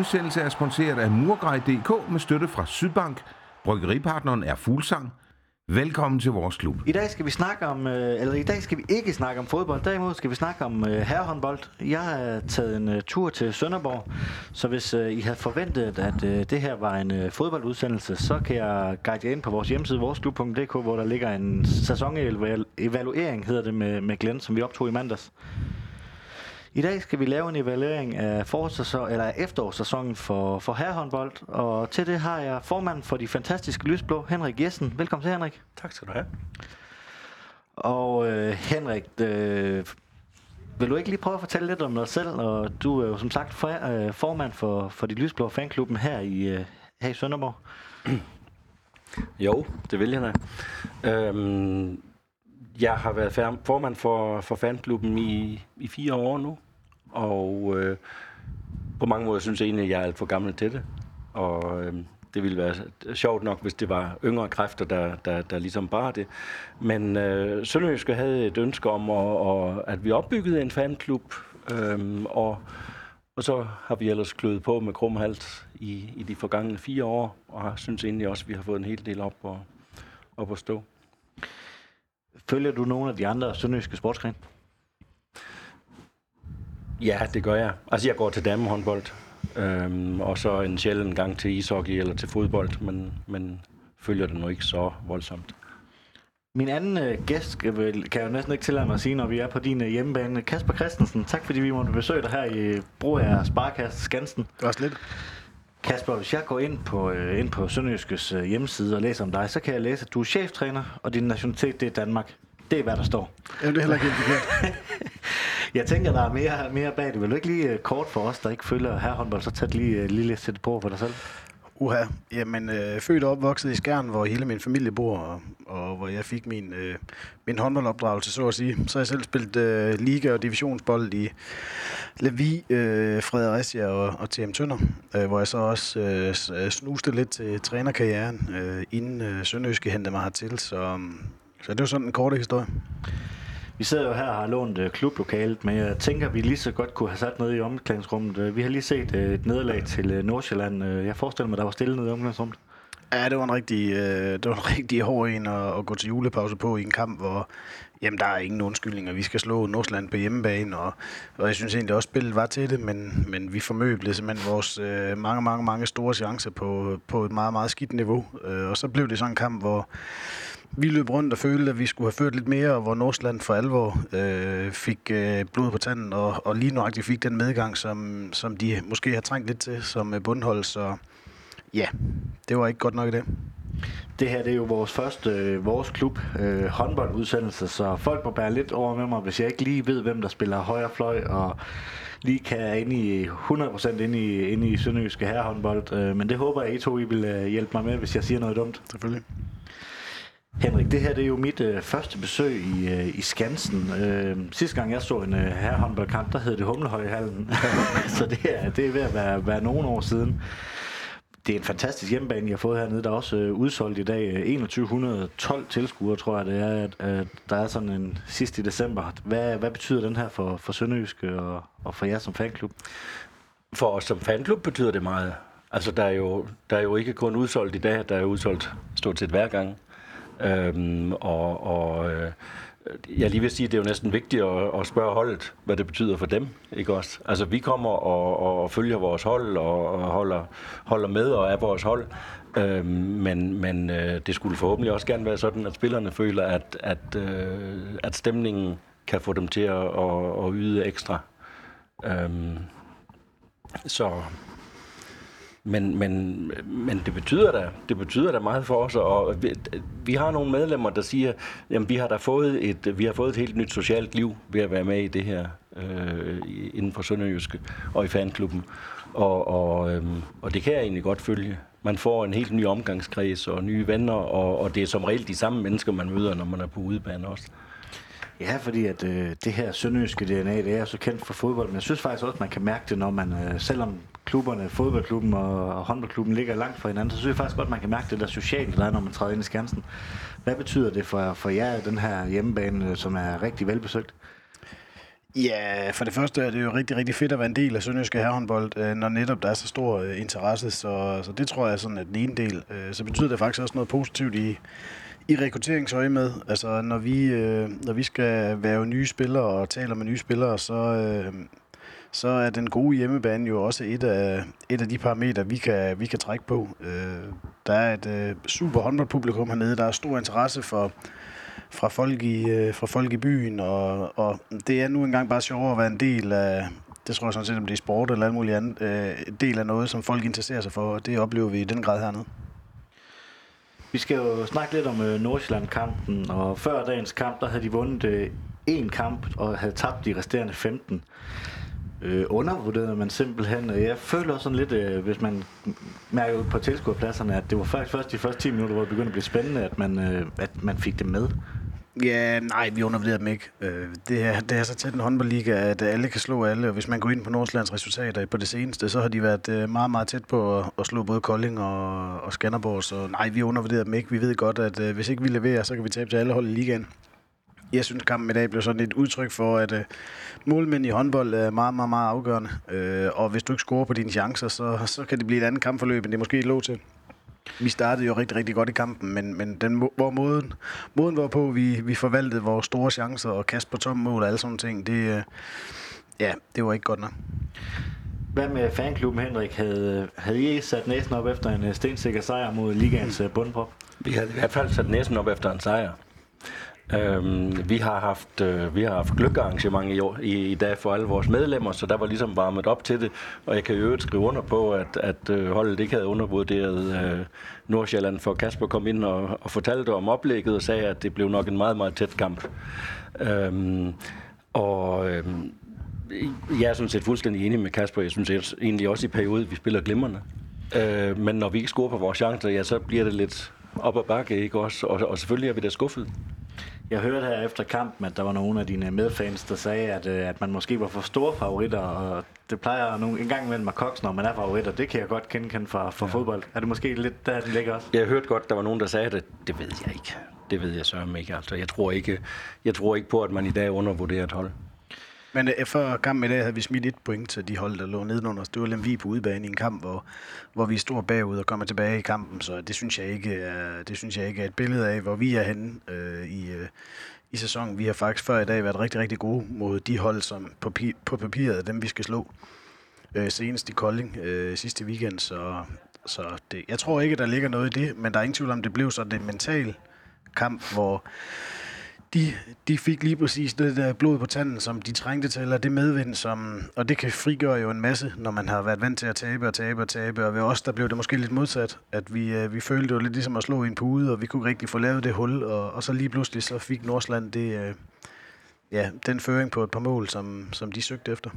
Udsendelse er sponsoreret af Murgrej.dk med støtte fra Sydbank. Bryggeripartneren er Fuglsang. Velkommen til vores klub. I dag skal vi snakke om, øh, eller i dag skal vi ikke snakke om fodbold, derimod skal vi snakke om øh, herrehåndbold. Jeg har taget en øh, tur til Sønderborg, så hvis I havde forventet, at det her var en fodboldudsendelse, så kan jeg guide jer ind på vores hjemmeside, voresklub.dk, hvor der ligger en sæsonevaluering, hedder det med, med Glenn, som vi optog i mandags. I dag skal vi lave en evaluering af, forårssæson, eller efterårssæsonen for, for herrehåndbold, og til det har jeg formanden for de fantastiske lysblå, Henrik Jessen. Velkommen til, Henrik. Tak skal du have. Og øh, Henrik, øh, vil du ikke lige prøve at fortælle lidt om dig selv? Og du er jo som sagt for, øh, formand for, for de lysblå fanklubben her i, øh, her i Sønderborg. Jo, det vil jeg da. Øhm, jeg har været formand for, for fanklubben i, i fire år nu, og øh, på mange måder synes jeg egentlig, at jeg er alt for gammel til det. Og øh, det ville være sjovt nok, hvis det var yngre kræfter, der, der, der ligesom bare det. Men øh, Sønderjyske havde et ønske om, at, og, at vi opbyggede en fanklub, øh, og, og så har vi ellers kløet på med krumhalt i, i de forgangne fire år, og jeg synes egentlig også, at vi har fået en hel del op, og, op at stå. Følger du nogle af de andre sønderjyske sportsgrene? Ja, det gør jeg. Altså, jeg går til damehåndbold, øhm, og så en sjældent gang til ishockey eller til fodbold, men, men følger det nu ikke så voldsomt. Min anden øh, gæst kan, kan jeg jo næsten ikke tillade mig at sige, når vi er på din øh, hjemmebane. Kasper Christensen, tak fordi vi måtte besøge dig her i Broager Sparkasse Skansen. Det var også lidt. Kasper, hvis jeg går ind på, øh, ind på Sønderjyskes øh, hjemmeside og læser om dig, så kan jeg læse, at du er cheftræner, og din nationalitet det er Danmark. Det er, hvad der står. Jamen, det er heller ikke helt jeg tænker, der er mere, mere bag det. Vil du ikke lige øh, kort for os, der ikke følger herrehåndbold, så tæt lige, øh, lige lidt sætte på for dig selv? Uha, jamen øh, født og opvokset i Skjern, hvor hele min familie bor, og, og hvor jeg fik min, øh, min håndboldopdragelse, så at sige. Så har jeg selv spillet øh, liga- og divisionsbold i Levi, øh, Fredericia og, og TM Tønder, øh, hvor jeg så også øh, snuste lidt til trænerkarrieren, øh, inden øh, Sønderjyske hentede mig hertil. Så, så det var sådan en kort historie. Vi sidder jo her og har lånt uh, klublokalet, men jeg tænker, at vi lige så godt kunne have sat noget i omklædningsrummet. Uh, vi har lige set uh, et nederlag til uh, Nordsjælland. Uh, jeg forestiller mig, der var stille nede i omklædningsrummet. Ja, det var en rigtig, øh, det var en rigtig hård en at, at gå til julepause på i en kamp, hvor jamen, der er ingen undskyldninger. Vi skal slå Nordsland på hjemmebane, og, og jeg synes egentlig også, spillet var til det, men, men vi formøblede simpelthen vores øh, mange, mange, mange store chancer på, på et meget, meget skidt niveau. Øh, og så blev det sådan en kamp, hvor vi løb rundt og følte, at vi skulle have ført lidt mere, og hvor Nordsland for alvor øh, fik øh, blod på tanden, og, og lige nøjagtigt fik den medgang, som, som de måske har trængt lidt til som øh, bundhold. Så ja, det var ikke godt nok i det. Det her det er jo vores første, øh, vores klub, øh, håndboldudsendelse, så folk må bære lidt over med mig, hvis jeg ikke lige ved, hvem der spiller højre fløj, og lige kan ind i 100% ind i, ind i Sønderjyske herrehåndbold. Øh, men det håber jeg, I to I vil øh, hjælpe mig med, hvis jeg siger noget dumt. Selvfølgelig. Henrik, det her det er jo mit øh, første besøg i, øh, i Skansen. Øh, sidste gang jeg så en øh, herrehåndboldkamp, der hed det Humlehøjhallen. så det er, det er ved at være, være nogle år siden. Det er en fantastisk hjemmebane, jeg har fået hernede. Der er også øh, udsolgt i dag øh, 2112 tilskuere, tror jeg det er, at, at der er sådan en sidst i december. Hvad, hvad betyder den her for, for Sønderjyske og, og for jer som fanklub? For os som fanklub betyder det meget. Altså, der er jo, der er jo ikke kun udsolgt i dag, der er udsolgt stort set hver gang. Øhm, og og øh, jeg lige vil sige, at det er jo næsten vigtigt at, at spørge holdet, hvad det betyder for dem. Ikke også? Altså, vi kommer og, og følger vores hold og, og holder, holder med og er vores hold. Øhm, men men øh, det skulle forhåbentlig også gerne være sådan, at spillerne føler, at, at, øh, at stemningen kan få dem til at, at, at yde ekstra. Øhm, så men, men, men det betyder da, det betyder da meget for os, og vi, vi har nogle medlemmer, der siger, at vi har da fået et, vi har fået et helt nyt socialt liv ved at være med i det her øh, inden for Sønderjyske og i fanklubben. Og, og, øhm, og det kan jeg egentlig godt følge. Man får en helt ny omgangskreds og nye venner, og, og det er som regel de samme mennesker, man møder, når man er på udebane også. Ja, fordi at øh, det her sønderjyske DNA, det er så kendt for fodbold, men jeg synes faktisk også, at man kan mærke det, når man, øh, selvom klubberne, fodboldklubben og, håndboldklubben ligger langt fra hinanden, så synes jeg faktisk godt, at man kan mærke det der sociale, der er, når man træder ind i Skansen. Hvad betyder det for, for jer, den her hjemmebane, som er rigtig velbesøgt? Ja, for det første er det jo rigtig, rigtig fedt at være en del af Sønderjyske Herrehåndbold, øh, når netop der er så stor øh, interesse. Så, så det tror jeg sådan er den ene del. Øh, så betyder det faktisk også noget positivt i, i rekrutteringsøje med. Altså, når vi, når vi skal være nye spillere og taler med nye spillere, så, så er den gode hjemmebane jo også et af, et af de parametre, vi kan, vi kan trække på. Øh, der er et øh, super håndboldpublikum hernede. Der er stor interesse for fra folk i, øh, fra folk i byen, og, og det er nu engang bare sjovere at være en del af, det tror jeg sådan set, om det er sport eller alt muligt andet, øh, del af noget, som folk interesserer sig for, og det oplever vi i den grad hernede. Vi skal jo snakke lidt om øh, Nordsjælland-kampen, og før dagens kamp, der havde de vundet øh, én kamp og havde tabt de resterende 15. Øh, undervurderede man simpelthen, og jeg føler også sådan lidt, øh, hvis man mærker på tilskuerpladserne, at det var faktisk først de første 10 minutter, hvor det begyndte at blive spændende, at man, øh, at man fik det med. Ja, nej, vi undervurderer dem ikke. Øh, det er, det er så tæt en håndboldliga, at alle kan slå alle, og hvis man går ind på Nordsjællands resultater på det seneste, så har de været øh, meget, meget tæt på at, at slå både Kolding og, og Skanderborg, så nej, vi undervurderer dem ikke. Vi ved godt, at øh, hvis ikke vi leverer, så kan vi tabe til alle hold i ligaen. Jeg synes, kampen i dag blev sådan et udtryk for, at uh, målmænd i håndbold er meget, meget, meget afgørende. Uh, og hvis du ikke scorer på dine chancer, så, så kan det blive et andet kampforløb, end det måske lov til. Vi startede jo rigtig, rigtig godt i kampen, men, men den, hvor måden, måden hvorpå vi, vi forvaltede vores store chancer og kast på tomme mål og alle sådan ting, det, uh, ja, det var ikke godt nok. Hvad med fanklubben, Henrik? Havde, havde I sat næsen op efter en stensikker sejr mod ligaens bundprop? Vi havde i hvert fald sat næsen op efter en sejr. Øhm, vi har haft øh, vi har haft gløkkearrangement i, år, i, i dag for alle vores medlemmer, så der var ligesom varmet op til det, og jeg kan jo øvrigt skrive under på, at, at øh, holdet ikke havde undervurderet øh, Nordsjælland, for Kasper kom ind og, og fortalte om oplægget og sagde, at det blev nok en meget, meget tæt kamp. Øhm, og øhm, jeg er sådan set fuldstændig enig med Kasper. Jeg synes egentlig også i perioden, vi spiller glimrende. Øh, men når vi ikke scorer på vores chancer, ja, så bliver det lidt op ad bakke, ikke også? Og, og selvfølgelig er vi da skuffet. Jeg hørte her efter kampen, at der var nogle af dine medfans, der sagde, at, øh, at man måske var for store favoritter, og det plejer nogle, en gang imellem at kokse, når man er favoritter. Det kan jeg godt kende fra, fra ja. fodbold. Er det måske lidt der, det ligger også? Jeg hørte godt, der var nogen, der sagde det. Det ved jeg ikke. Det ved jeg så ikke. Altså, jeg, tror ikke jeg tror ikke på, at man i dag undervurderer et hold. Men øh, før kampen i dag havde vi smidt et point til de hold, der lå nedenunder. Det var Lemvi på udebane i en kamp, hvor, hvor vi står bagud og kommer tilbage i kampen. Så det synes jeg ikke er, det synes jeg ikke er et billede af, hvor vi er henne øh, i, øh, i sæsonen. Vi har faktisk før i dag været rigtig, rigtig gode mod de hold, som på, på papiret er dem, vi skal slå. Øh, senest i Kolding øh, sidste weekend, så, så det, jeg tror ikke, der ligger noget i det, men der er ingen tvivl om, det blev så det mental kamp, hvor de, de fik lige præcis det der blod på tanden, som de trængte til, eller det medvind, som, og det kan frigøre jo en masse, når man har været vant til at tabe og tabe og tabe, og ved os, der blev det måske lidt modsat, at vi, øh, vi følte jo lidt ligesom at slå i en pude, og vi kunne rigtig få lavet det hul, og, og så lige pludselig så fik Nordsland det, øh, ja, den føring på et par mål, som, som de søgte efter.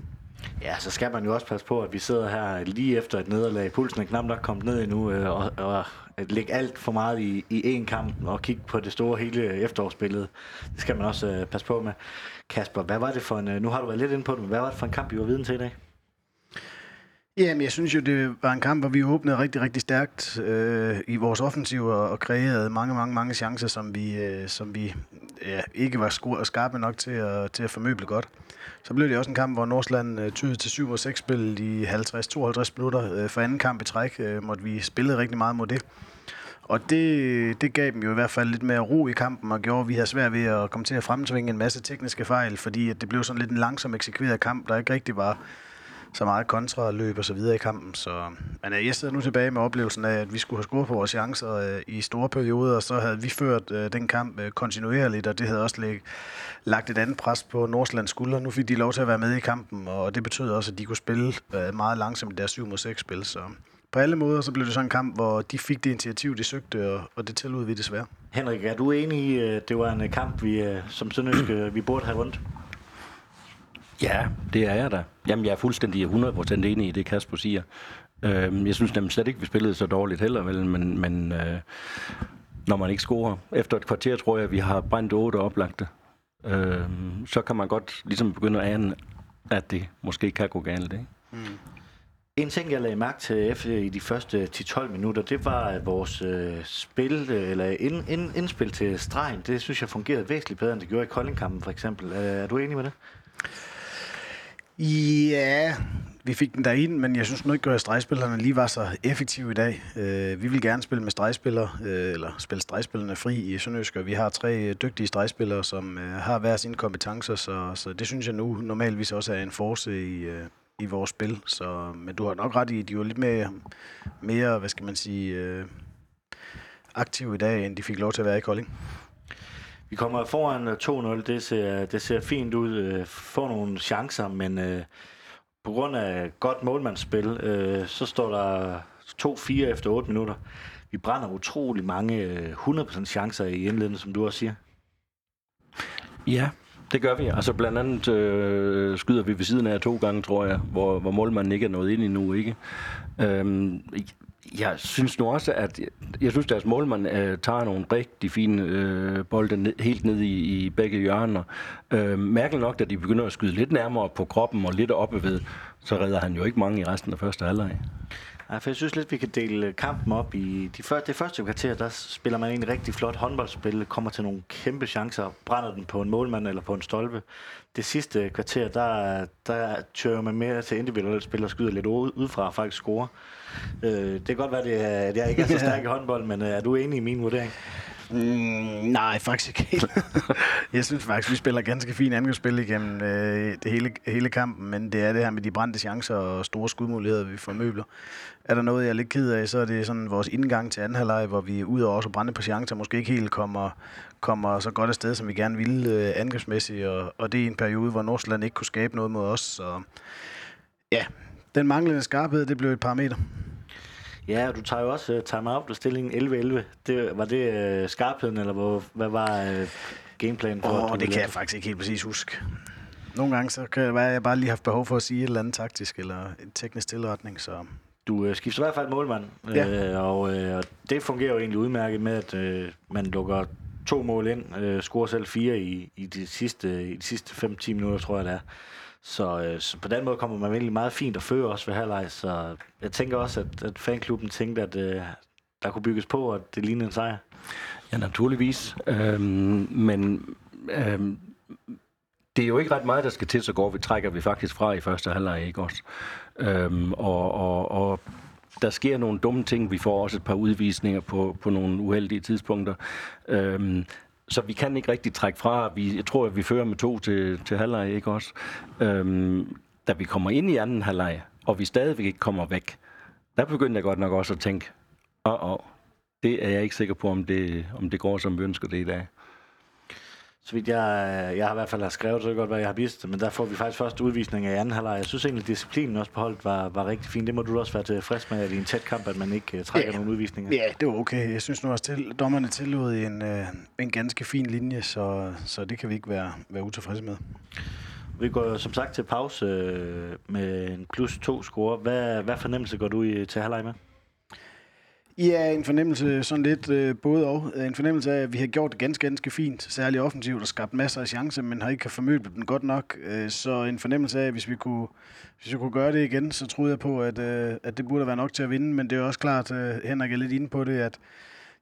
Ja, så skal man jo også passe på, at vi sidder her lige efter et nederlag. Pulsen er knap nok kommet ned endnu, øh, og, og at lægge alt for meget i, i én kamp og kigge på det store hele efterårsbillede. Det skal man også øh, passe på med. Kasper, hvad var det for en, øh, nu har du været lidt inde på det, men hvad var det for en kamp, vi var viden til i dag? Jamen, jeg synes jo, det var en kamp, hvor vi åbnede rigtig, rigtig stærkt øh, i vores offensiv og, og kreerede mange, mange, mange chancer, som vi, øh, som vi ja, ikke var og skarpe nok til at, til at formøble godt. Så blev det også en kamp, hvor Nordsland øh, tydede til 7 og 6 spil i 50-52 minutter. Øh, for anden kamp i træk øh, måtte vi spille rigtig meget mod det. Og det, det gav dem jo i hvert fald lidt mere ro i kampen, og gjorde, at vi havde svært ved at komme til at fremtvinge en masse tekniske fejl, fordi at det blev sådan lidt en langsom eksekveret kamp, der ikke rigtig var så meget kontraløb og så videre i kampen. Så, men øh, jeg sidder nu tilbage med oplevelsen af, at vi skulle have scoret på vores chancer øh, i store perioder, og så havde vi ført øh, den kamp øh, kontinuerligt, og det havde også læg, lagt et andet pres på Nordslands skulder. Nu fik de lov til at være med i kampen, og det betød også, at de kunne spille øh, meget langsomt i deres 7 mod 6 spil. Så på alle måder så blev det sådan en kamp, hvor de fik det initiativ, de søgte, og, og det tillod vi desværre. Henrik, er du enig i, at det var en øh, kamp, vi som Sønderjysk, vi burde have rundt? Ja, det er jeg da. Jamen, jeg er fuldstændig 100% enig i det, Kasper siger. Øh, jeg synes nemlig slet ikke, vi spillede så dårligt heller, vel, men, men øh, når man ikke scorer. Efter et kvarter tror jeg, vi har brændt otte oplagte. Øh, så kan man godt ligesom begynde at ane, at det måske kan gå galt. Ikke? Mm. En ting, jeg lagde mærke til efter i de første 10-12 minutter, det var, at vores øh, spil, øh, eller ind, ind, indspil til stregen, det synes jeg fungerede væsentligt bedre, end det gjorde i Koldingkampen for eksempel. Er, er du enig med det? Ja, vi fik den derind, men jeg synes nu ikke, at stregspillerne lige var så effektive i dag. Øh, vi vil gerne spille med stregspillere, øh, eller spille stregspillerne fri i Sønderjysk, og vi har tre øh, dygtige stregspillere, som øh, har hver sine kompetencer, så, så det synes jeg nu normalvis også er en force i, øh, i vores spil. Så, men du har nok ret i, at de var lidt mere, mere hvad skal man sige, øh, aktive i dag, end de fik lov til at være i Kolding. Vi kommer foran øh, 2-0, det ser, det ser fint ud, Få får nogle chancer, men øh, på grund af godt målmandsspil, øh, så står der 2-4 efter 8 minutter. Vi brænder utrolig mange øh, 100% chancer i indledningen, som du også siger. Ja, det gør vi. Altså blandt andet øh, skyder vi ved siden af to gange, tror jeg, hvor, hvor målmanden ikke er nået ind endnu, ikke? Øhm, jeg synes nu også, at jeg synes, deres målmand øh, tager nogle rigtig fine øh, bolde ned, helt ned i, i begge hjørner. Øh, mærkeligt nok, da de begynder at skyde lidt nærmere på kroppen og lidt oppe ved, så redder han jo ikke mange i resten af første halvleg. Ja, for jeg synes lidt, vi kan dele kampen op i... De første, det første kvarter, der spiller man en rigtig flot håndboldspil, kommer til nogle kæmpe chancer, brænder den på en målmand eller på en stolpe. Det sidste kvarter, der, der tør man mere til individuelle spil og skyder lidt udefra og faktisk score. Øh, det kan godt være, at jeg ikke er så stærk i håndbold, men øh, er du enig i min vurdering? Mm, nej, faktisk ikke helt. jeg synes faktisk, vi spiller ganske fint angrebsspil igennem øh, det hele, hele kampen, men det er det her med de brændte chancer og store skudmuligheder, vi formøbler. Er der noget, jeg er lidt ked af, så er det sådan vores indgang til anden halvleg, hvor vi ud over også brænde på chancer, måske ikke helt kommer, kommer så godt afsted, som vi gerne ville øh, angrebsmæssigt, og, og det er en periode, hvor Nordsjælland ikke kunne skabe noget mod os, så ja, den manglende skarphed, det blev et parameter. Ja, du tager jo også uh, time-out og stillingen 11-11. Det, var det uh, skarpheden, eller hvor, hvad var uh, gameplanen for? Åh, oh, det kan jeg faktisk ikke helt præcis huske. Nogle gange så kan det være, at jeg bare lige har haft behov for at sige et eller andet taktisk eller en teknisk tilretning, så... Du uh, skifter i hvert fald målmand, ja. uh, og uh, det fungerer jo egentlig udmærket med, at uh, man lukker to mål ind, uh, scorer selv fire i, i, de sidste, i de sidste 5-10 minutter, tror jeg det er. Så, øh, så på den måde kommer man virkelig meget fint og føre også ved halvleg. Så jeg tænker også, at, at fanklubben tænkte, at øh, der kunne bygges på, og det lignede en sejr. Ja, naturligvis. Øhm, men øhm, det er jo ikke ret meget, der skal til, så går vi, trækker vi faktisk fra i første halvleg, ikke også? Øhm, og, og, og der sker nogle dumme ting. Vi får også et par udvisninger på, på nogle uheldige tidspunkter. Øhm, så vi kan ikke rigtig trække fra. Vi, jeg tror, at vi fører med to til, til halvleg, ikke også? Øhm, da vi kommer ind i anden halvleg, og vi stadigvæk ikke kommer væk, der begyndte jeg godt nok også at tænke, åh, oh, oh, det er jeg ikke sikker på, om det, om det går, som vi ønsker det i dag. Så vidt jeg, jeg har i hvert fald skrevet, så det godt, hvad jeg har vist, men der får vi faktisk først udvisning af anden halvleg. Jeg synes egentlig, at disciplinen også på holdet var, var rigtig fin. Det må du også være tilfreds med, at i en tæt kamp, at man ikke uh, trækker ja, nogle udvisninger. Ja, det var okay. Jeg synes nu også, at dommerne tillod en, uh, en ganske fin linje, så, så det kan vi ikke være, være utilfredse med. Vi går som sagt til pause uh, med en plus to score. Hvad, hvad fornemmelse går du i, til halvleg med? Ja, en fornemmelse sådan lidt øh, både og. Øh, en fornemmelse af, at vi har gjort det ganske, ganske fint, særligt offensivt og skabt masser af chancer, men har ikke formødt den godt nok. Øh, så en fornemmelse af, at hvis vi kunne, hvis vi kunne gøre det igen, så troede jeg på, at, øh, at det burde være nok til at vinde, men det er også klart, øh, Henrik er lidt inde på det, at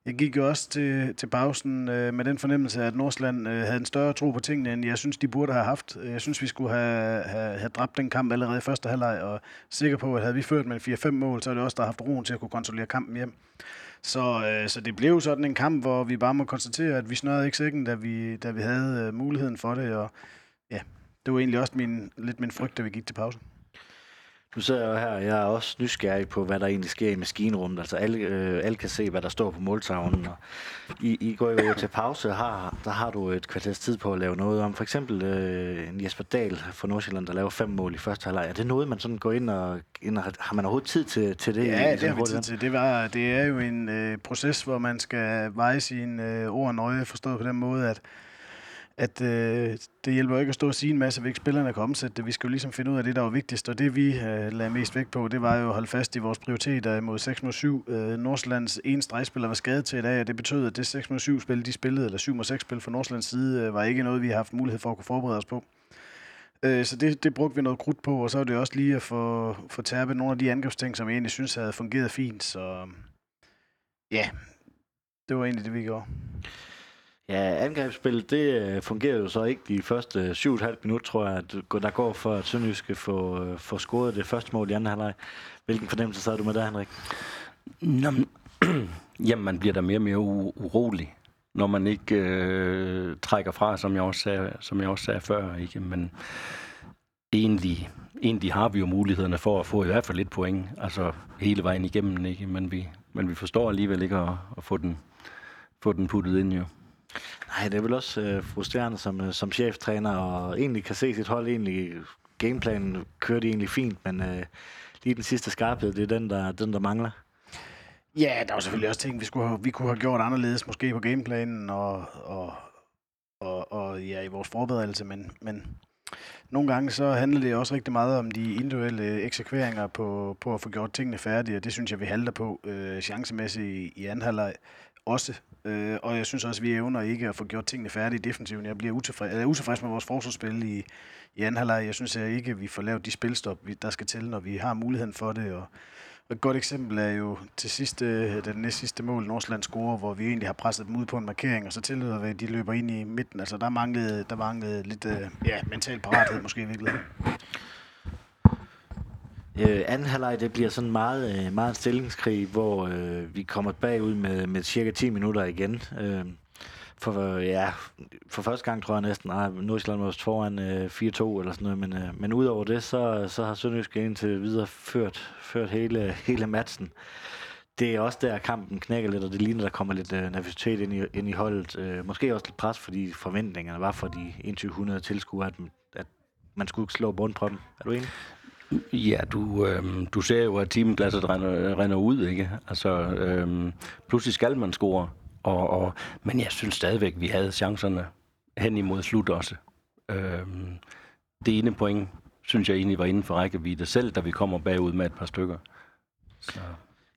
jeg gik jo også til, til pausen øh, med den fornemmelse, at Nordsland øh, havde en større tro på tingene, end jeg synes, de burde have haft. Øh, jeg synes, vi skulle have, have, have dræbt den kamp allerede i første halvleg, og sikker på, at havde vi ført med 4-5 mål, så er det også der har haft roen til at kunne kontrollere kampen hjem. Så, øh, så det blev sådan en kamp, hvor vi bare må konstatere, at vi snørede ikke sækken, da vi, da vi havde øh, muligheden for det, og ja, det var egentlig også min, lidt min frygt, da vi gik til pause. Nu sidder jeg jo her, og jeg er også nysgerrig på, hvad der egentlig sker i maskinrummet. Altså alle, øh, alle kan se, hvad der står på måltavlen. Og I, I går jo til pause, har, der har du et kvarters tid på at lave noget om. For eksempel øh, en Jesper Dahl fra Nordsjælland, der laver fem mål i første halvleg. Er det noget, man sådan går ind og, ind og har man overhovedet tid til, til det? Ja, det har vi tid til. Det, var, det er jo en øh, proces, hvor man skal veje sine øh, ord nøje, forstået på den måde, at at øh, det hjælper ikke at stå og sige en masse, hvis spillerne kan omsætte det. Vi skal jo ligesom finde ud af det, der var vigtigst, og det vi øh, lagde mest vægt på, det var jo at holde fast i vores prioriteter mod 6 mod 7. Øh, Nordsjællands ene stregspiller var skadet til i dag, og det betød, at det 6 mod 7 spil, de spillede, eller 7 mod 6 spil fra Nordsjællands side, øh, var ikke noget, vi har haft mulighed for at kunne forberede os på. Øh, så det, det brugte vi noget krudt på, og så er det også lige at få, få tærpet nogle af de angrebsting, som jeg egentlig synes havde fungeret fint. Så ja, det var egentlig det, vi gjorde. Ja, angrebsspillet, det øh, fungerer jo så ikke de første øh, 7,5 minutter, tror jeg, at der går for, at Sønderjyske får, øh, får scoret det første mål i anden halvleg. Hvilken fornemmelse sad du med der, Henrik? Nå, men- Jamen, man bliver da mere og mere u- urolig, når man ikke øh, trækker fra, som jeg også sagde, som jeg også sagde før. Ikke? Men egentlig, egentlig har vi jo mulighederne for at få i hvert fald lidt point, altså hele vejen igennem, ikke? Men, vi, men vi forstår alligevel ikke at, at få, den, få den puttet ind, jo. Nej, det er vel også øh, frustrerende som, øh, som cheftræner, og egentlig kan se sit hold egentlig, gameplanen kører de egentlig fint, men øh, lige den sidste skarphed, det er den, der, den, der mangler. Ja, der var selvfølgelig også ting, vi, skulle have, vi kunne have gjort anderledes, måske på gameplanen og, og, og, og ja, i vores forberedelse, men, men nogle gange så handler det også rigtig meget om de individuelle øh, eksekveringer på, på at få gjort tingene færdige, og det synes jeg, vi halter på øh, chancemæssigt i, i anden halvleg også. Øh, og jeg synes også, at vi evner ikke at få gjort tingene færdige i defensiven. Jeg bliver utilfreds, eller utilfreds med vores forsvarsspil i, i anden halvleg. Jeg synes jeg ikke, at vi får lavet de spilstop, vi- der skal til, når vi har muligheden for det, og et godt eksempel er jo til sidste, øh, den næst sidste mål, Nordsjælland scorer, hvor vi egentlig har presset dem ud på en markering, og så tillader vi, at de løber ind i midten. Altså der manglede, der manglede lidt øh, ja, mental parathed måske i virkeligheden. Øh, anden halvleg, det bliver sådan meget, øh, meget en stillingskrig, hvor øh, vi kommer bagud med, med cirka 10 minutter igen. Øh, for, ja, for første gang tror jeg næsten, at Nordsjælland var foran øh, 4-2 eller sådan noget, men, øh, men udover det, så, så har Sønderjysk indtil videre ført, ført hele, hele matchen. Det er også der, kampen knækker lidt, og det ligner, der kommer lidt øh, nervøsitet ind i, ind i holdet. Øh, måske også lidt pres, fordi forventningerne var for de 2100 tilskuere, at, at man skulle slå bund på dem. Er du enig? Ja, du, øh, du ser jo, at timeglasset render, render ud, ikke? Altså, øh, pludselig skal man score. Og, og, men jeg synes stadigvæk, vi havde chancerne hen imod slut også. Øh, det ene point, synes jeg egentlig var inden for rækkevidde, selv da vi kommer bagud med et par stykker. Så.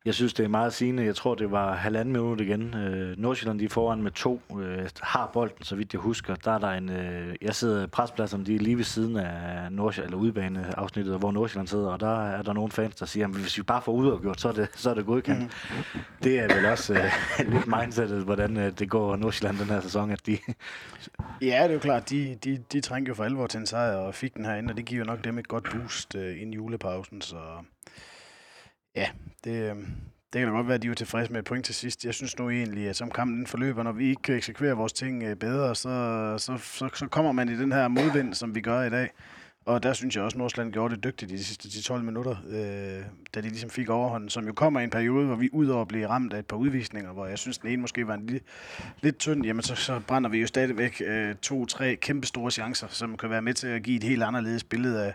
Jeg synes, det er meget sigende. Jeg tror, det var halvanden minut igen. Øh, Nordsjælland, de er foran med to. Øh, har bolden, så vidt jeg husker. Der er der en... Øh, jeg sidder prespladserne, de er lige ved siden af Nordsjælland, eller udbaneafsnittet, hvor Nordsjælland sidder, og der er der nogle fans, der siger, at hvis vi bare får udafgjort, så er det, så er det godkendt. Mm. Det er vel også øh, lidt mindsetet, hvordan øh, det går Nordsjælland den her sæson, at de... Ja, det er jo klart, de, de, de trængte jo for alvor til en sejr og fik den herinde, og det giver jo nok dem et godt boost øh, ind i julepausen, så ja, det, øh, det kan da godt være, at de er tilfredse med et point til sidst. Jeg synes nu egentlig, at som kampen forløber, når vi ikke kan eksekvere vores ting øh, bedre, så, så, så, så kommer man i den her modvind, som vi gør i dag. Og der synes jeg også, at Nordsjælland gjorde det dygtigt i de sidste 10-12 minutter, øh, da de ligesom fik overhånden, som jo kommer i en periode, hvor vi udover at blive ramt af et par udvisninger, hvor jeg synes, den ene måske var en lille, lidt tynd, jamen så, så brænder vi jo stadigvæk øh, to-tre kæmpe store chancer, som kan være med til at give et helt anderledes billede af,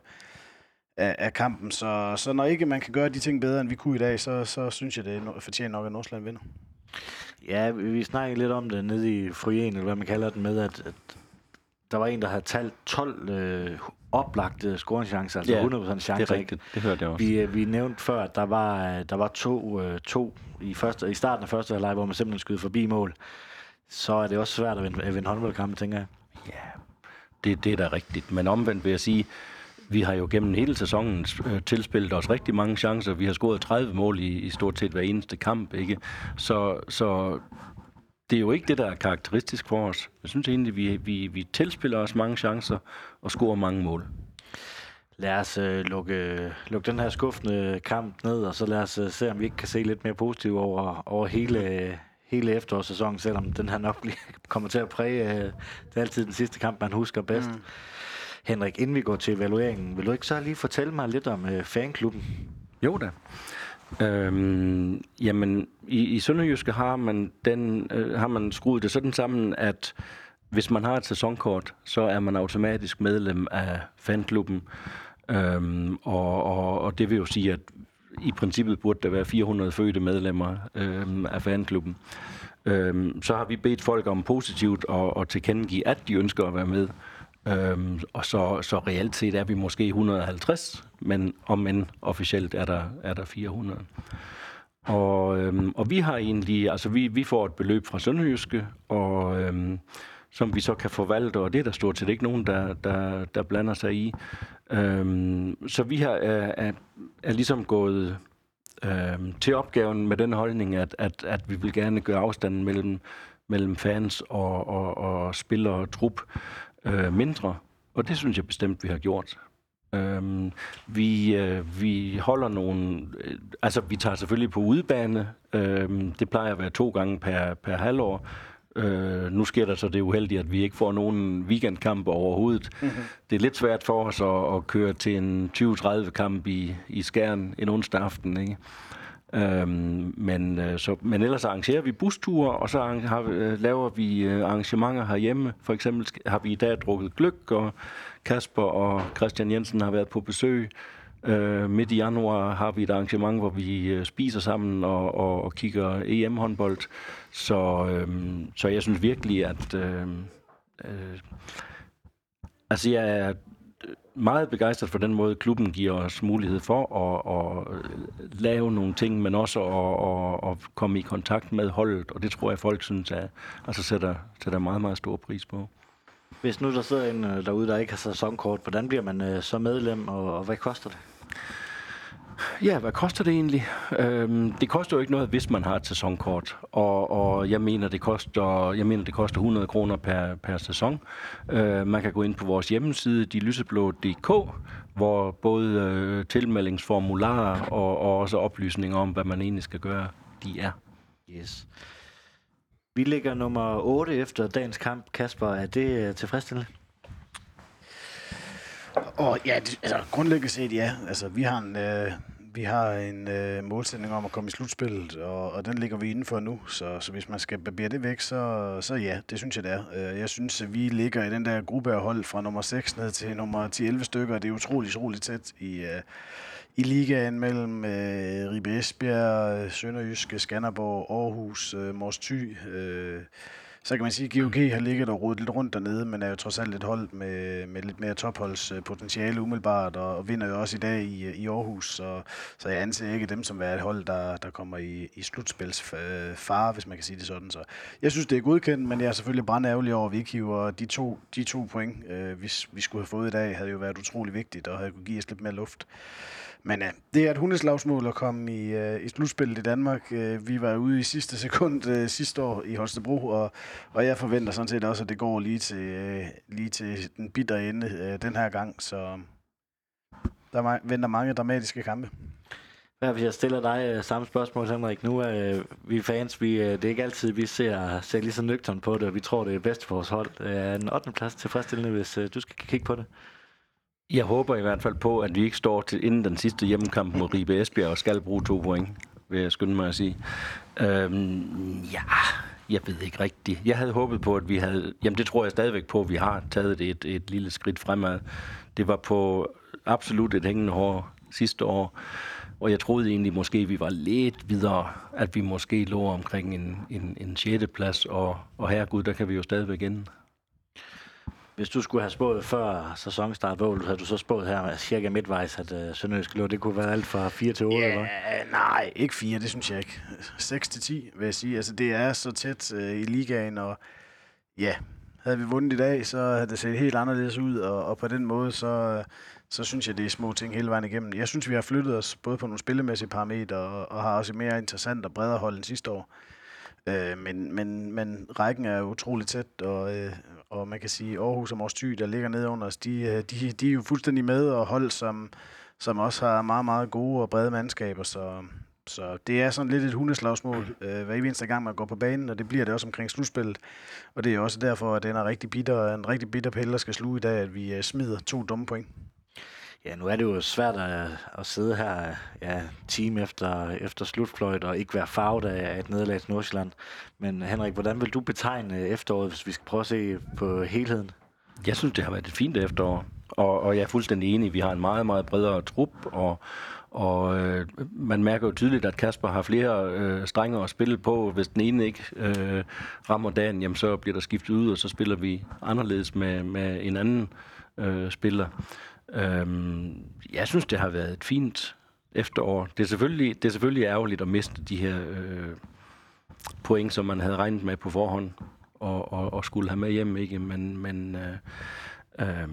af, af kampen. Så, så når ikke man kan gøre de ting bedre, end vi kunne i dag, så, så synes jeg, det er fortjener nok, at Nordsjælland vinder. Ja, vi snakkede lidt om det nede i Fryen, eller hvad man kalder den med, at, at der var en, der havde talt 12 øh, oplagte scoringchancer, altså Ja, 100% chancer. Det er rigtigt, det hørte jeg også. Vi, øh, vi nævnte før, at der var, øh, der var to, øh, to i, første, i starten af første halvleg, hvor man simpelthen skød forbi mål. Så er det også svært at vinde, at vinde håndboldkampe, tænker jeg. Ja, det, det er da rigtigt. Men omvendt vil jeg sige, vi har jo gennem hele sæsonen øh, tilspillet os rigtig mange chancer. Vi har scoret 30 mål i, i stort set hver eneste kamp, ikke? Så, så det er jo ikke det, der er karakteristisk for os. Jeg synes egentlig, vi, vi, vi tilspiller os mange chancer og scorer mange mål. Lad os øh, lukke, lukke den her skuffende kamp ned, og så lad os øh, se, om vi ikke kan se lidt mere positivt over, over hele, hele efterårssæsonen, selvom den her nok bliver, kommer til at præge. Øh, det er altid den sidste kamp, man husker bedst. Mm. Henrik, inden vi går til evalueringen, vil du ikke så lige fortælle mig lidt om øh, fanklubben? Jo da. Øhm, jamen, i, i Sønderjyske har man, den, øh, har man skruet det sådan sammen, at hvis man har et sæsonkort, så er man automatisk medlem af fanklubben. Øhm, og, og, og det vil jo sige, at i princippet burde der være 400 fødte medlemmer øhm, af fanklubben. Øhm, så har vi bedt folk om positivt at, at tilkendegive, at de ønsker at være med. Øhm, og så, så reelt set er vi måske 150, men om end officielt er der, er der 400. Og, øhm, og vi har egentlig, altså vi, vi får et beløb fra Sønderjyske, og øhm, som vi så kan forvalte, og det er der stort set ikke nogen, der, der, der blander sig i. Øhm, så vi har, er, er, er ligesom gået øhm, til opgaven med den holdning, at, at, at vi vil gerne gøre afstanden mellem mellem fans og, og, og spiller og trup øh, mindre. Og det synes jeg bestemt, vi har gjort. Øhm, vi, øh, vi holder nogle... Øh, altså, vi tager selvfølgelig på udebane. Øhm, det plejer at være to gange per, per halvår. Øh, nu sker der så det uheldige, at vi ikke får nogen weekendkamp overhovedet. Mm-hmm. Det er lidt svært for os at, at køre til en 20-30 kamp i, i Skærn en onsdag aften. Ikke? Øhm, men, øh, så, men ellers arrangerer vi busture, og så har, øh, laver vi øh, arrangementer herhjemme. For eksempel har vi i dag drukket gløk, og Kasper og Christian Jensen har været på besøg. Øh, midt i januar har vi et arrangement, hvor vi øh, spiser sammen og, og, og kigger EM-håndbold. Så, øh, så jeg synes virkelig, at... Øh, øh, altså, jeg er meget begejstret for den måde, klubben giver os mulighed for at, at lave nogle ting, men også at, at, at komme i kontakt med holdet, og det tror jeg, folk synes, at altså sætter, sætter meget, meget stor pris på. Hvis nu der sidder en øh, derude, der ikke har sæsonkort, hvordan bliver man øh, så medlem, og, og hvad koster det? Ja, hvad koster det egentlig? Øhm, det koster jo ikke noget, hvis man har et sæsonkort, og, og jeg mener, det koster, jeg mener, det koster 100 kroner per, per sæson. Øh, man kan gå ind på vores hjemmeside, dilyseblå.dk, hvor både øh, tilmeldingsformularer og, og også oplysninger om, hvad man egentlig skal gøre, de er. Yes. Vi ligger nummer 8 efter dagens kamp. Kasper, er det øh, tilfredsstillende? Og ja, det, altså, grundlæggende set ja. Altså, vi har en, øh, vi har en øh, målsætning om at komme i slutspillet, og, og den ligger vi inden for nu. Så, så hvis man skal barbere det væk, så, så ja, det synes jeg, det er. Øh, jeg synes, at vi ligger i den der gruppe af hold fra nummer 6 ned til nummer 10-11 stykker. Det er utroligt, utroligt tæt i, øh, i ligaen mellem øh, Ribe Esbjerg, Sønderjyske, Skanderborg, Aarhus, øh, Mors Thy, øh, så kan man sige, at GOG har ligget og rodet lidt rundt dernede, men er jo trods alt et hold med, med lidt mere topholdspotentiale umiddelbart, og, og vinder jo også i dag i, i Aarhus, så, så jeg anser ikke dem som være et hold, der, der kommer i, i slutspilsfare, øh, hvis man kan sige det sådan. Så jeg synes, det er godkendt, men jeg er selvfølgelig brændærgerlig over, at vi ikke hiver de to, de to point, øh, hvis vi skulle have fået i dag, havde jo været utrolig vigtigt, og havde kunne give os lidt mere luft. Men øh, det er et hundeslagsmål at komme i, øh, i slutspillet i Danmark. Øh, vi var ude i sidste sekund øh, sidste år i Holstebro, og, og jeg forventer sådan set også, at det går lige til, øh, lige til den bitter ende øh, den her gang. Så øhm, der venter mange dramatiske kampe. Hvad hvis jeg stiller dig øh, samme spørgsmål, Henrik? Nu er øh, vi fans, vi, øh, det er ikke altid, vi ser, ser lige så nøgtern på det, og vi tror, det er bedst for vores hold. Øh, er en 8. plads tilfredsstillende, hvis øh, du skal kigge på det? Jeg håber i hvert fald på, at vi ikke står til inden den sidste hjemmekamp mod Ribe Esbjerg og skal bruge to point, vil jeg skynde mig at sige. Øhm, ja, jeg ved ikke rigtigt. Jeg havde håbet på, at vi havde... Jamen, det tror jeg stadigvæk på, at vi har taget et, et lille skridt fremad. Det var på absolut et hængende hår sidste år, og jeg troede egentlig måske, at vi var lidt videre, at vi måske lå omkring en, en, en 6. plads, og, og herregud, der kan vi jo stadigvæk ende. Hvis du skulle have spået før sæsonstart, hvor havde du så spået her cirka midtvejs, at uh, Sønderjysk lå, det kunne være alt fra 4 til 8, ja, eller Nej, ikke 4, det synes jeg ikke. 6 til 10, vil jeg sige. Altså, det er så tæt uh, i ligaen, og ja, havde vi vundet i dag, så havde det set helt anderledes ud, og, og på den måde, så, så synes jeg, det er små ting hele vejen igennem. Jeg synes, vi har flyttet os både på nogle spillemæssige parametre, og, og har også mere interessant og bredere hold end sidste år. Øh, men, men, men rækken er utrolig tæt, og, øh, og man kan sige, Aarhus og Mors Thy, der ligger nede under os, de, øh, de, de er jo fuldstændig med, og hold, som, som også har meget, meget gode og brede mandskaber, så, så det er sådan lidt et hundeslagsmål øh, hver eneste gang, man går på banen, og det bliver det også omkring slutspillet. Og det er også derfor, at den er rigtig bitter, en rigtig bitter pille, der skal sluge i dag, at vi øh, smider to dumme point. Ja, nu er det jo svært at, at sidde her ja, time efter, efter slutfløjt og ikke være farvet af et nederlag til Nordsjælland. Men Henrik, hvordan vil du betegne efteråret, hvis vi skal prøve at se på helheden? Jeg synes, det har været et fint efterår, og, og jeg er fuldstændig enig. Vi har en meget, meget bredere trup, og, og øh, man mærker jo tydeligt, at Kasper har flere øh, strenge at spille på. Hvis den ene ikke øh, rammer dagen, jamen, så bliver der skiftet ud, og så spiller vi anderledes med, med en anden øh, spiller. Øhm, jeg synes, det har været et fint efterår. Det er selvfølgelig, det er selvfølgelig ærgerligt at miste de her øh, point, som man havde regnet med på forhånd og, og, og skulle have med hjem, ikke? Men, men øh, øh,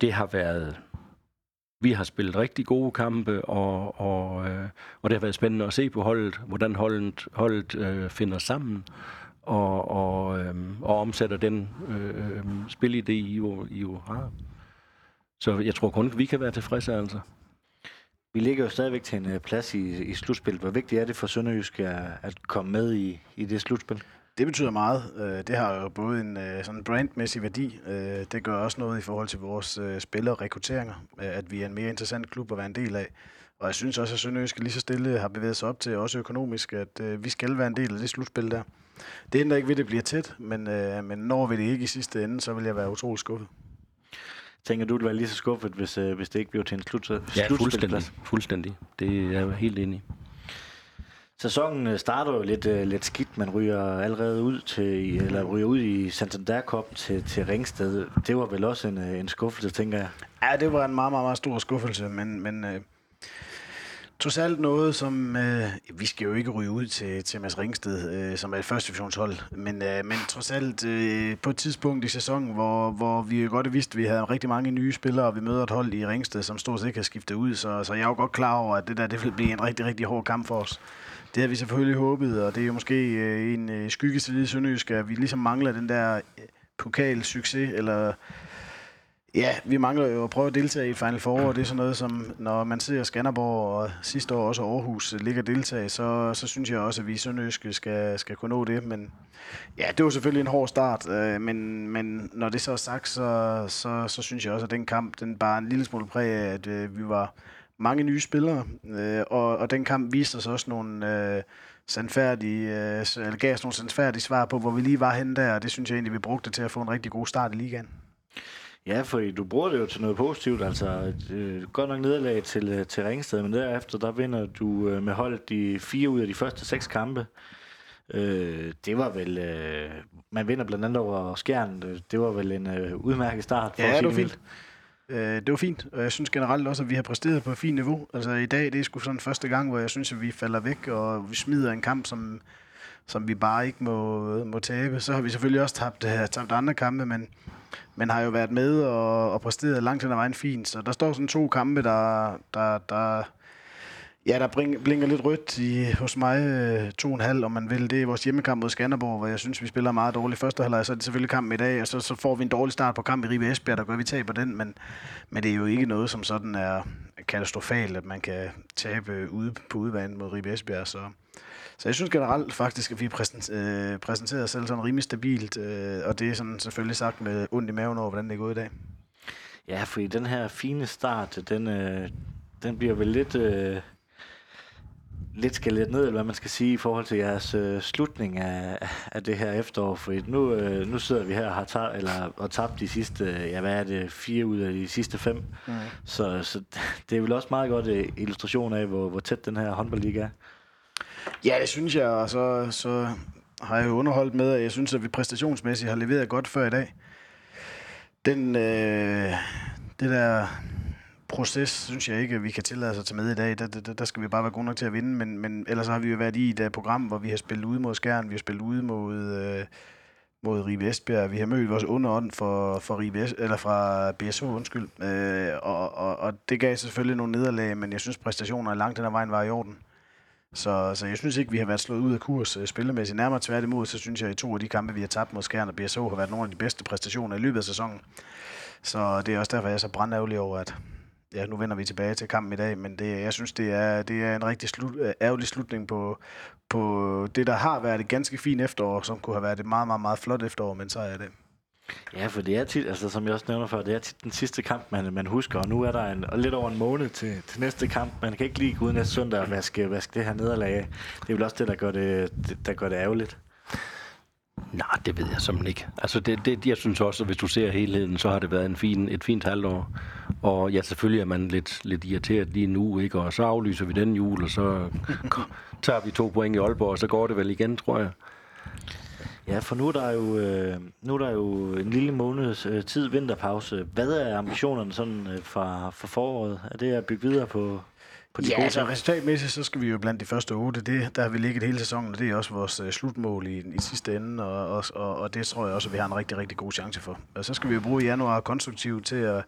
det har været... Vi har spillet rigtig gode kampe, og, og, øh, og det har været spændende at se på holdet, hvordan holdet, holdet øh, finder sammen. og, og, øh, og omsætter den øh, øh, spilidé, I jo, I jo har. Så jeg tror kun, vi kan være tilfredse, altså. Vi ligger jo stadigvæk til en uh, plads i, i slutspillet. Hvor vigtigt er det for Sønderjysk at, at komme med i, i det slutspil? Det betyder meget. Øh, Det har jo både en øh, sådan brandmæssig værdi. Øh, Det gør også noget i forhold til vores øh, spillere og rekrutteringer, øh, at vi er en mere interessant klub at være en del af. Og jeg synes også, at Sønderjysk lige så stille har bevæget sig op til, også økonomisk, at øh, vi skal være en del af det slutspil der. Det ændrer ikke ved, at det bliver tæt, men, øh, men når vi det ikke i sidste ende, så vil jeg være utrolig skuffet. Tænker du, det var lige så skuffet, hvis, uh, hvis det ikke blev til en slut, Ja, fuldstændig. Fuldstændig. Det er jeg helt enig i. Sæsonen øh, starter jo lidt, uh, lidt skidt. Man ryger allerede ud til, eller ryger ud i Santander Cup til, til Ringsted. Det var vel også en, uh, en skuffelse, tænker jeg. Ja, det var en meget, meget, meget stor skuffelse, men, men øh, trods alt noget, som... Øh, vi skal jo ikke ryge ud til, til Mads Ringsted, øh, som er et første divisionshold, men, øh, men trods alt øh, på et tidspunkt i sæsonen, hvor, hvor vi jo godt vidste, at vi havde rigtig mange nye spillere, og vi møder et hold i Ringsted, som stort set ikke har skiftet ud, så, så jeg er jo godt klar over, at det der det vil blive en rigtig, rigtig hård kamp for os. Det har vi selvfølgelig håbet, og det er jo måske øh, en øh, skyggeside i Sønderjysk, at vi ligesom mangler den der øh, pokalsucces, eller Ja, vi mangler jo at prøve at deltage i Final Four, og det er sådan noget, som når man ser Skanderborg og sidste år også Aarhus ligger deltage, så, så synes jeg også, at vi i Sønderjyske skal, skal kunne nå det. Men ja, det var selvfølgelig en hård start, øh, men, men når det så er sagt, så, så, så synes jeg også, at den kamp, den bare en lille smule præg af, at øh, vi var mange nye spillere, øh, og, og den kamp viste os også nogle... Øh, sandfærdige, øh, eller gav os nogle sandfærdige svar på, hvor vi lige var henne der, og det synes jeg egentlig, vi brugte til at få en rigtig god start i ligaen. Ja, for du bruger det jo til noget positivt. Altså, øh, godt nok nederlag til, øh, til Ringsted, men derefter, der vinder du øh, med holdet de fire ud af de første seks kampe. Øh, det var vel... Øh, man vinder blandt andet over Skjern. Det var vel en øh, udmærket start. For Ja, det var fint. Øh, det var fint, og jeg synes generelt også, at vi har præsteret på et fint niveau. Altså i dag, det er sgu sådan første gang, hvor jeg synes, at vi falder væk, og vi smider en kamp, som, som vi bare ikke må, må tabe. Så har vi selvfølgelig også tabt, uh, tabt andre kampe, men, men har jo været med og, og præsteret langt hen ad vejen fint. Så der står sådan to kampe, der, der, der, ja, der bring, blinker lidt rødt i, hos mig. øh, To og en halv, om man vil. Det er vores hjemmekamp mod Skanderborg, hvor jeg synes, vi spiller meget dårligt første halvleg. Så er det selvfølgelig kampen i dag, og så, så får vi en dårlig start på kamp i Ribe Esbjerg, der gør, at vi taber den. Men, men det er jo ikke noget, som sådan er katastrofalt, at man kan tabe ude på udebane mod Ribe Esbjerg. Så, så jeg synes generelt faktisk, at vi øh, præsenterer os selv sådan rimelig stabilt, øh, og det er sådan selvfølgelig sagt med ondt i maven over, hvordan det er gået i dag. Ja, fordi den her fine start, den, øh, den bliver vel lidt, øh, lidt skaleret ned, eller hvad man skal sige, i forhold til jeres øh, slutning af, af det her efterår. Fordi nu, øh, nu sidder vi her og har tabt, eller, og tabt de sidste, ja hvad er det, fire ud af de sidste fem. Mm. Så, så det er vel også meget godt øh, illustration af, hvor, hvor tæt den her håndboldliga er. Ja, det synes jeg, og så, så har jeg jo underholdt med, at jeg synes, at vi præstationsmæssigt har leveret godt før i dag. Den, øh, det der proces, synes jeg ikke, at vi kan tillade os at tage med i dag. Der, der, der skal vi bare være gode nok til at vinde, men, men ellers har vi jo været i et øh, program, hvor vi har spillet ude mod Skjern, vi har spillet ude mod, øh, mod Ribe Esbjerg, vi har mødt vores underånd for, for, Ribe es, eller fra BSH, undskyld, øh, og, og, og det gav selvfølgelig nogle nederlag, men jeg synes, præstationer langt den ad vejen var i orden. Så, så jeg synes ikke, vi har været slået ud af kurs øh, spillemæssigt. Nærmere tværtimod, så synes jeg, at i to af de kampe, vi har tabt mod Skjern og BSH, har været nogle af de bedste præstationer i løbet af sæsonen. Så det er også derfor, jeg er så brandærgerlig over, at ja, nu vender vi tilbage til kampen i dag, men det, jeg synes, det er, det er en rigtig slut, øh, ærgerlig slutning på, på det, der har været et ganske fint efterår, som kunne have været et meget, meget, meget flot efterår, men så er det. Ja, for det er tit, altså som jeg også nævner før, det er tit den sidste kamp, man, man husker, og nu er der en, lidt over en måned til, til næste kamp. Man kan ikke lige gå ud næste søndag og vaske, vaske det her nederlag af. Det er vel også det, der gør det, det, der gør det ærgerligt. Nej, det ved jeg simpelthen ikke. Altså, det, det, jeg synes også, at hvis du ser helheden, så har det været en fin, et fint halvår. Og ja, selvfølgelig er man lidt, lidt irriteret lige nu, ikke? Og så aflyser vi den jul, og så tager vi to point i Aalborg, og så går det vel igen, tror jeg. Ja, for nu er der jo, øh, nu er der jo en lille måneds øh, tid vinterpause. Hvad er ambitionerne sådan øh, fra, for foråret? Er det at bygge videre på, på de Ja, gode altså resultatmæssigt, så skal vi jo blandt de første otte. Det, der har vi ligget hele sæsonen, og det er også vores uh, slutmål i, i sidste ende, og, og, og, og det tror jeg også, at vi har en rigtig, rigtig god chance for. Og så skal vi jo bruge januar konstruktivt til at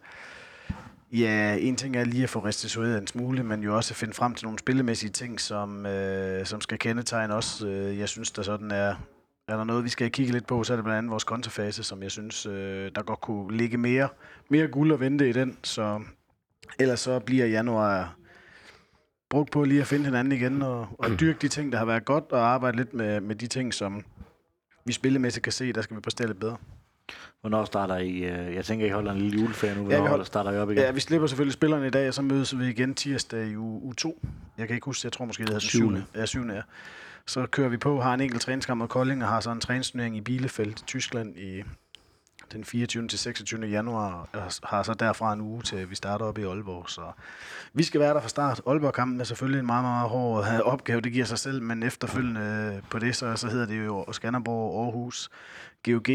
Ja, en ting er lige at få restitueret en smule, men jo også at finde frem til nogle spillemæssige ting, som, øh, som skal kendetegne os. Øh, jeg synes, der sådan er er der noget, vi skal kigge lidt på, så er det blandt andet vores kontofase, som jeg synes, øh, der godt kunne ligge mere, mere guld og vente i den. Så ellers så bliver januar brugt på lige at finde hinanden igen og, og dyrke de ting, der har været godt, og arbejde lidt med, med de ting, som vi spillemæssigt kan se, der skal vi præstere lidt bedre. Hvornår starter I? øh, Jeg tænker, I holder en lille juleferie nu. vi Hvornår holder- holder, starter I op igen? Ja, vi slipper selvfølgelig spillerne i dag, og så mødes vi igen tirsdag i uge, uge 2. Jeg kan ikke huske, jeg tror måske, det hedder den Syvende. 7. Ja, 7. Ja. Så kører vi på, har en enkelt træningskamp mod Kolding, og har så en træningsturnering i Bielefeld i Tyskland i den 24. til 26. januar, og har så derfra en uge til, vi starter op i Aalborg. Så vi skal være der fra start. Aalborg-kampen er selvfølgelig en meget, meget hård øh, opgave, det giver sig selv, men efterfølgende øh, på det, så, så hedder det jo Skanderborg, Aarhus, GOG,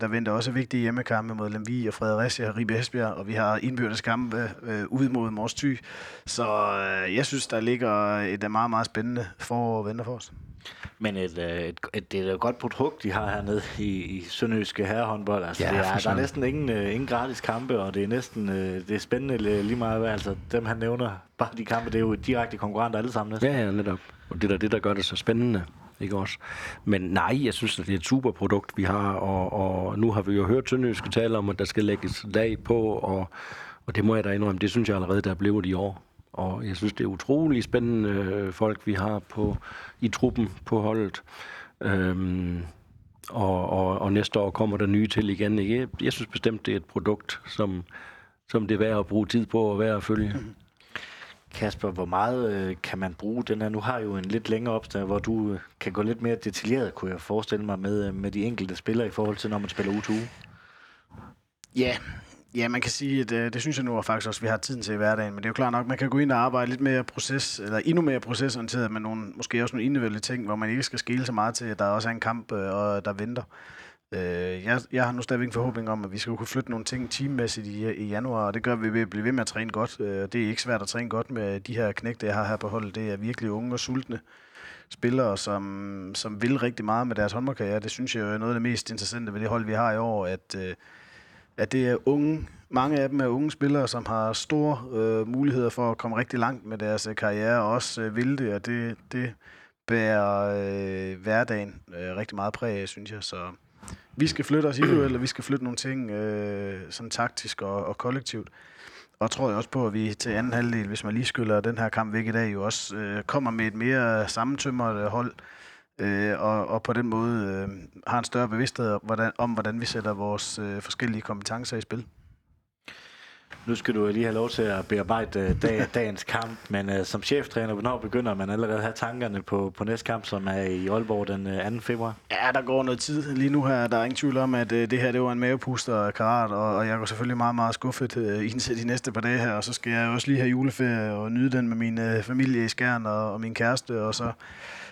der venter også vigtige hjemmekampe mod Lemvi og Fredericia og Ribe Esbjerg, og vi har indbyrdes kampe øh, ude mod Mors Thy. Så øh, jeg synes, der ligger et meget, meget spændende forår og venter for os. Men et, øh, et, et, det er et godt produkt, de har hernede i, i Sønderjyske herrehåndbold. Altså, Ja, det er, der er næsten ingen, øh, ingen gratis kampe, og det er næsten øh, det er spændende li- lige meget. hvad- Altså, dem han nævner, bare de kampe, det er jo direkte konkurrenter alle sammen næsten. Ja, ja, netop. Og det er det, der gør det så spændende. Ikke også? Men nej, jeg synes, at det er et super produkt, vi har, og, og nu har vi jo hørt Sønderjyske tale om, at der skal lægges lag på, og, og det må jeg da indrømme, det synes jeg allerede, der er blevet i år. Og jeg synes, det er utrolig spændende øh, folk, vi har på, i truppen på holdet. Øhm, og, og, og næste år kommer der nye til igen. Ikke? Jeg, jeg synes bestemt, det er et produkt, som, som det er værd at bruge tid på og værd at følge. Kasper, hvor meget øh, kan man bruge den her? Nu har jeg jo en lidt længere opstand, hvor du øh, kan gå lidt mere detaljeret, kunne jeg forestille mig, med, øh, med de enkelte spillere i forhold til, når man spiller uge til uge. Ja, ja man kan sige, at øh, det synes jeg nu at faktisk også, at vi har tiden til i hverdagen. Men det er jo klart nok, man kan gå ind og arbejde lidt mere proces, eller endnu mere procesorienteret med nogle, måske også nogle individuelle ting, hvor man ikke skal skille så meget til, at der også er en kamp, øh, og der venter. Øh, jeg, jeg har nu stadigvæk en forhåbning om, at vi skal kunne flytte nogle ting teammæssigt i, i januar, og det gør vi ved at blive ved med at træne godt. Øh, det er ikke svært at træne godt med de her knægte, jeg har her på holdet. Det er virkelig unge og sultne spillere, som, som vil rigtig meget med deres håndboldkarriere. Det synes jeg jo er noget af det mest interessante ved det hold, vi har i år, at, øh, at det er unge, mange af dem er unge spillere, som har store øh, muligheder for at komme rigtig langt med deres øh, karriere, og også øh, vil det, og det, det bærer øh, hverdagen øh, rigtig meget præg af, synes jeg. Så vi skal flytte os individuelt, og vi skal flytte nogle ting øh, sådan taktisk og, og kollektivt. Og tror jeg også på, at vi til anden halvdel, hvis man lige skyller den her kamp væk i dag, jo også øh, kommer med et mere sammentømret øh, hold, øh, øh, og, og på den måde øh, har en større bevidsthed om hvordan, om, hvordan vi sætter vores øh, forskellige kompetencer i spil. Nu skal du lige have lov til at bearbejde øh, dag, dagens kamp, men øh, som cheftræner, hvornår begynder man allerede at have tankerne på, på næste kamp, som er i Aalborg den øh, 2. februar? Ja, der går noget tid. Lige nu her der er ingen tvivl om, at øh, det her det var en mavepuster karat, og, og jeg går selvfølgelig meget, meget skuffet øh, indtil de næste par dage her, og så skal jeg også lige have juleferie og nyde den med min øh, familie i Skjern og, og min kæreste, og så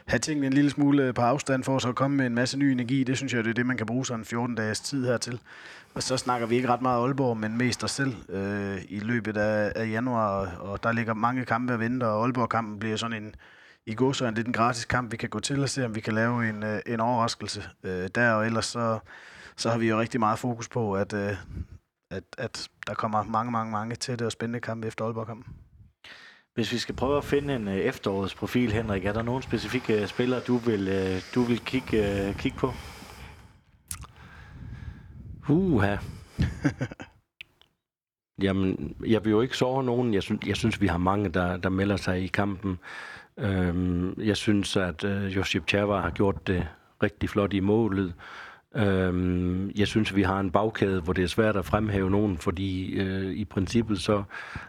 have tingene en lille smule på afstand for så at komme med en masse ny energi. Det synes jeg, det er det, man kan bruge sådan 14 dages tid her til. Og så snakker vi ikke ret meget Aalborg, men mest os selv øh, i løbet af, af januar, og der ligger mange kampe at vente, og Aalborg-kampen bliver sådan en, i går så er det en gratis kamp, vi kan gå til og se, om vi kan lave en, øh, en overraskelse øh, der, og ellers så, så har vi jo rigtig meget fokus på, at, øh, at, at der kommer mange, mange, mange tætte og spændende kampe efter Aalborg-kampen. Hvis vi skal prøve at finde en øh, efterårets efterårsprofil, Henrik, er der nogen specifikke øh, spillere, du vil, øh, du vil kigge, kigge på? Uha. Jamen, jeg vil jo ikke sove nogen. Jeg synes, jeg synes vi har mange, der, der melder sig i kampen. Øhm, jeg synes, at øh, Josip Chava har gjort det rigtig flot i målet. Øhm, jeg synes, vi har en bagkæde, hvor det er svært at fremhæve nogen, fordi øh, i princippet så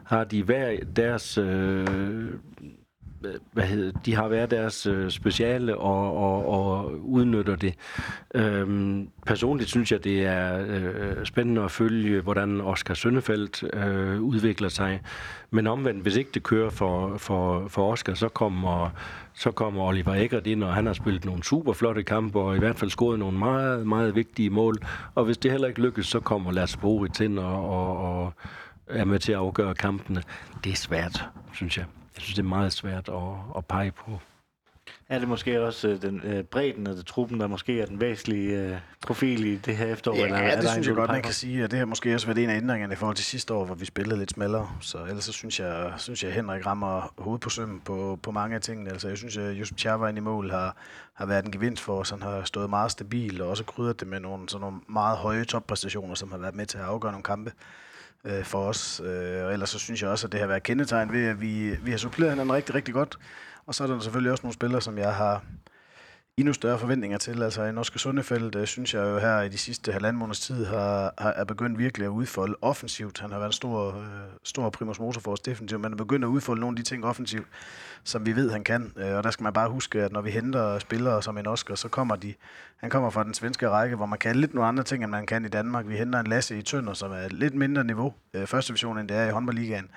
har de hver deres... Øh, hvad hedder, de har været deres øh, speciale og, og, og udnytter det. Øhm, personligt synes jeg, det er øh, spændende at følge, hvordan Oscar Søndefeldt øh, udvikler sig. Men omvendt, hvis ikke det kører for, for, for Oscar, så kommer, så kommer Oliver Eggert ind, og han har spillet nogle super flotte kampe, og i hvert fald scoret nogle meget, meget vigtige mål. Og hvis det heller ikke lykkes, så kommer Lars Boritz ind og, og, og er med til at afgøre kampene. Det er svært, synes jeg. Jeg synes, det er meget svært at, at pege på. Er det måske også øh, den øh, bredden af truppen, der måske er den væsentlige øh, profil i det her efterår? Ja, eller ja det synes en, jeg godt, man kan sige, og det har måske også været en af ændringerne i forhold til sidste år, hvor vi spillede lidt smallere. Så ellers så synes jeg, synes jeg Henrik rammer hovedet på sømmen på, på mange af tingene. Altså jeg synes, at Josep Tjervejen i mål har, har været en gevinst for os. Han har stået meget stabil og også krydret det med nogle, sådan nogle meget høje toppræstationer, som har været med til at afgøre nogle kampe øh, for os. Øh, og ellers så synes jeg også, at det har været kendetegn ved, at vi, vi har suppleret hinanden rigtig, rigtig godt. Og så er der selvfølgelig også nogle spillere, som jeg har endnu større forventninger til. Altså en Norske Sundefeld, øh, synes jeg jo her i de sidste halvanden måneds tid, har, har er begyndt virkelig at udfolde offensivt. Han har været en stor, øh, stor primus motor for os defensivt, men er begyndt at udfolde nogle af de ting offensivt, som vi ved, han kan. Øh, og der skal man bare huske, at når vi henter spillere som en Oscar, så kommer de, han kommer fra den svenske række, hvor man kan lidt nogle andre ting, end man kan i Danmark. Vi henter en Lasse i Tønder, som er lidt mindre niveau, øh, første division, end det er i håndboldligaen.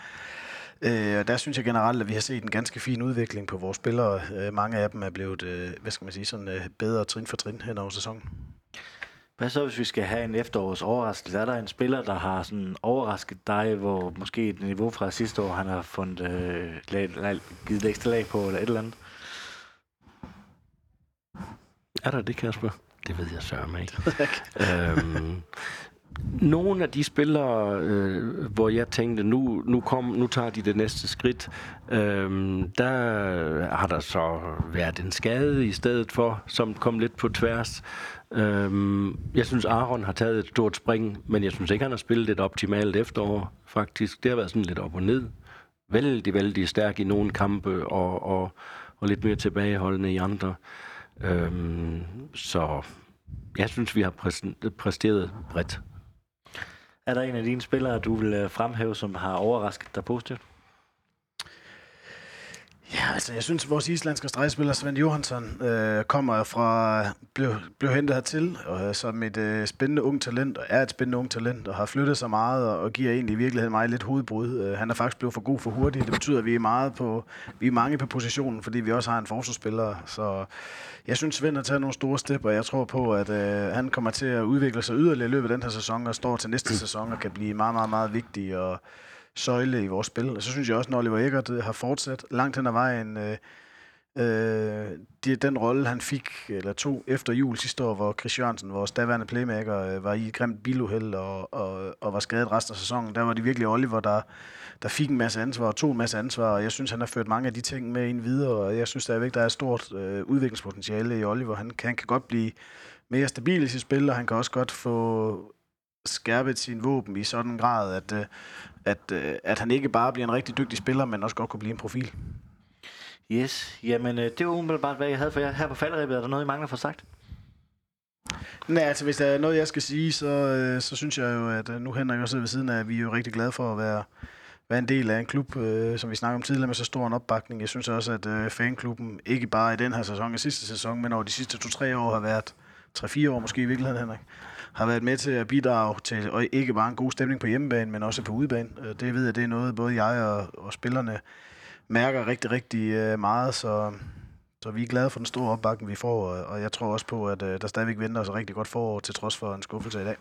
Øh, og der synes jeg generelt, at vi har set en ganske fin udvikling på vores spillere. Øh, mange af dem er blevet, øh, hvad skal man sige, sådan øh, bedre trin for trin hen over sæsonen. Hvad så, hvis vi skal have en efterårs overraskelse? Er der en spiller, der har sådan overrasket dig, hvor måske et niveau fra sidste år, han har fundet, øh, lag, lag, givet et ekstra lag på, eller et eller andet? Er der det, Kasper? Det ved jeg sørme ikke. øhm, nogle af de spillere, øh, hvor jeg tænkte, nu, nu, kom, nu tager de det næste skridt, øh, der har der så været en skade i stedet for, som kom lidt på tværs. Øh, jeg synes, Aaron har taget et stort spring, men jeg synes ikke, han har spillet et optimalt efterår, faktisk. Det har været sådan lidt op og ned. Vældig, vældig stærk i nogle kampe, og, og, og lidt mere tilbageholdende i andre. Øh, så jeg synes, vi har præsteret bredt. Er der en af dine spillere, du vil øh, fremhæve, som har overrasket dig positivt? Ja, altså jeg synes, at vores islandske stregspiller Svend Johansson øh, kommer fra, blev, blev hentet hertil og, øh, som et øh, spændende ung talent, og er et spændende ung talent, og har flyttet sig meget, og, og giver egentlig i virkeligheden mig lidt hovedbrud. Øh, han er faktisk blevet for god for hurtigt. Det betyder, at vi er, meget på, vi er mange på positionen, fordi vi også har en forsvarsspiller. Så jeg synes, Svend har taget nogle store step, og jeg tror på, at øh, han kommer til at udvikle sig yderligere i løbet af den her sæson, og står til næste sæson og kan blive meget, meget, meget vigtig. Og, søjle i vores spil. Og så synes jeg også, når Oliver Eggert har fortsat langt hen ad vejen, øh, øh, det, den rolle, han fik, eller to efter jul sidste år, hvor Chris Jørgensen, vores daværende playmaker, øh, var i et grimt biluheld og, og, og var skadet resten af sæsonen. Der var det virkelig Oliver, der, der fik en masse ansvar og tog en masse ansvar, og jeg synes, han har ført mange af de ting med ind videre, og jeg synes stadigvæk, der er et stort øh, udviklingspotentiale i Oliver. Han, han kan godt blive mere stabil i sit spil, og han kan også godt få skærpet sin våben i sådan en grad, at, øh, at, øh, at han ikke bare bliver en rigtig dygtig spiller, men også godt kunne blive en profil. Yes, jamen øh, det var umiddelbart, hvad jeg havde for jer. Her på falderæbet er der noget, I mangler for sagt? Nej, altså hvis der er noget, jeg skal sige, så, øh, så synes jeg jo, at nu Henrik også ved siden af, at vi er jo rigtig glade for at være, være en del af en klub, øh, som vi snakker om tidligere, med så stor en opbakning. Jeg synes også, at øh, fanklubben, ikke bare i den her sæson og sidste sæson, men over de sidste to-tre år har været, tre-fire år måske i virkeligheden, Henrik, har været med til at bidrage til, og ikke bare en god stemning på hjemmebane, men også på udebane. Øh, det ved jeg, det er noget, både jeg og, og spillerne mærker rigtig, rigtig øh, meget, så, så vi er glade for den store opbakning, vi får, og jeg tror også på, at øh, der stadigvæk venter os rigtig godt forår, til trods for en skuffelse i dag.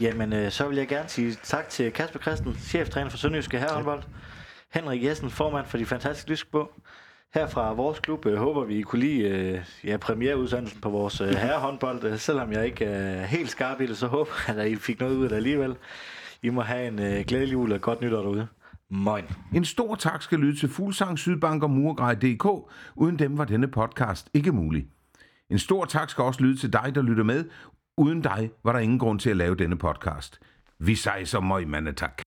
Jamen, så vil jeg gerne sige tak til Kasper Christen, cheftræner for Sønderjyske Herrehåndbold, Henrik Jessen, formand for de fantastiske lyskebog, her fra vores klub øh, håber vi, I kunne lide øh, ja, premiereudsendelsen på vores øh, herrehåndbold. Øh, selvom jeg ikke er helt skarp i det, så håber jeg, at I fik noget ud af det alligevel. I må have en øh, glædelig jul og godt nytår derude. Moin. En stor tak skal lyde til Fuglsang, Sydbank og Murgrej.dk. Uden dem var denne podcast ikke mulig. En stor tak skal også lyde til dig, der lytter med. Uden dig var der ingen grund til at lave denne podcast. Vi sejser møg, tak.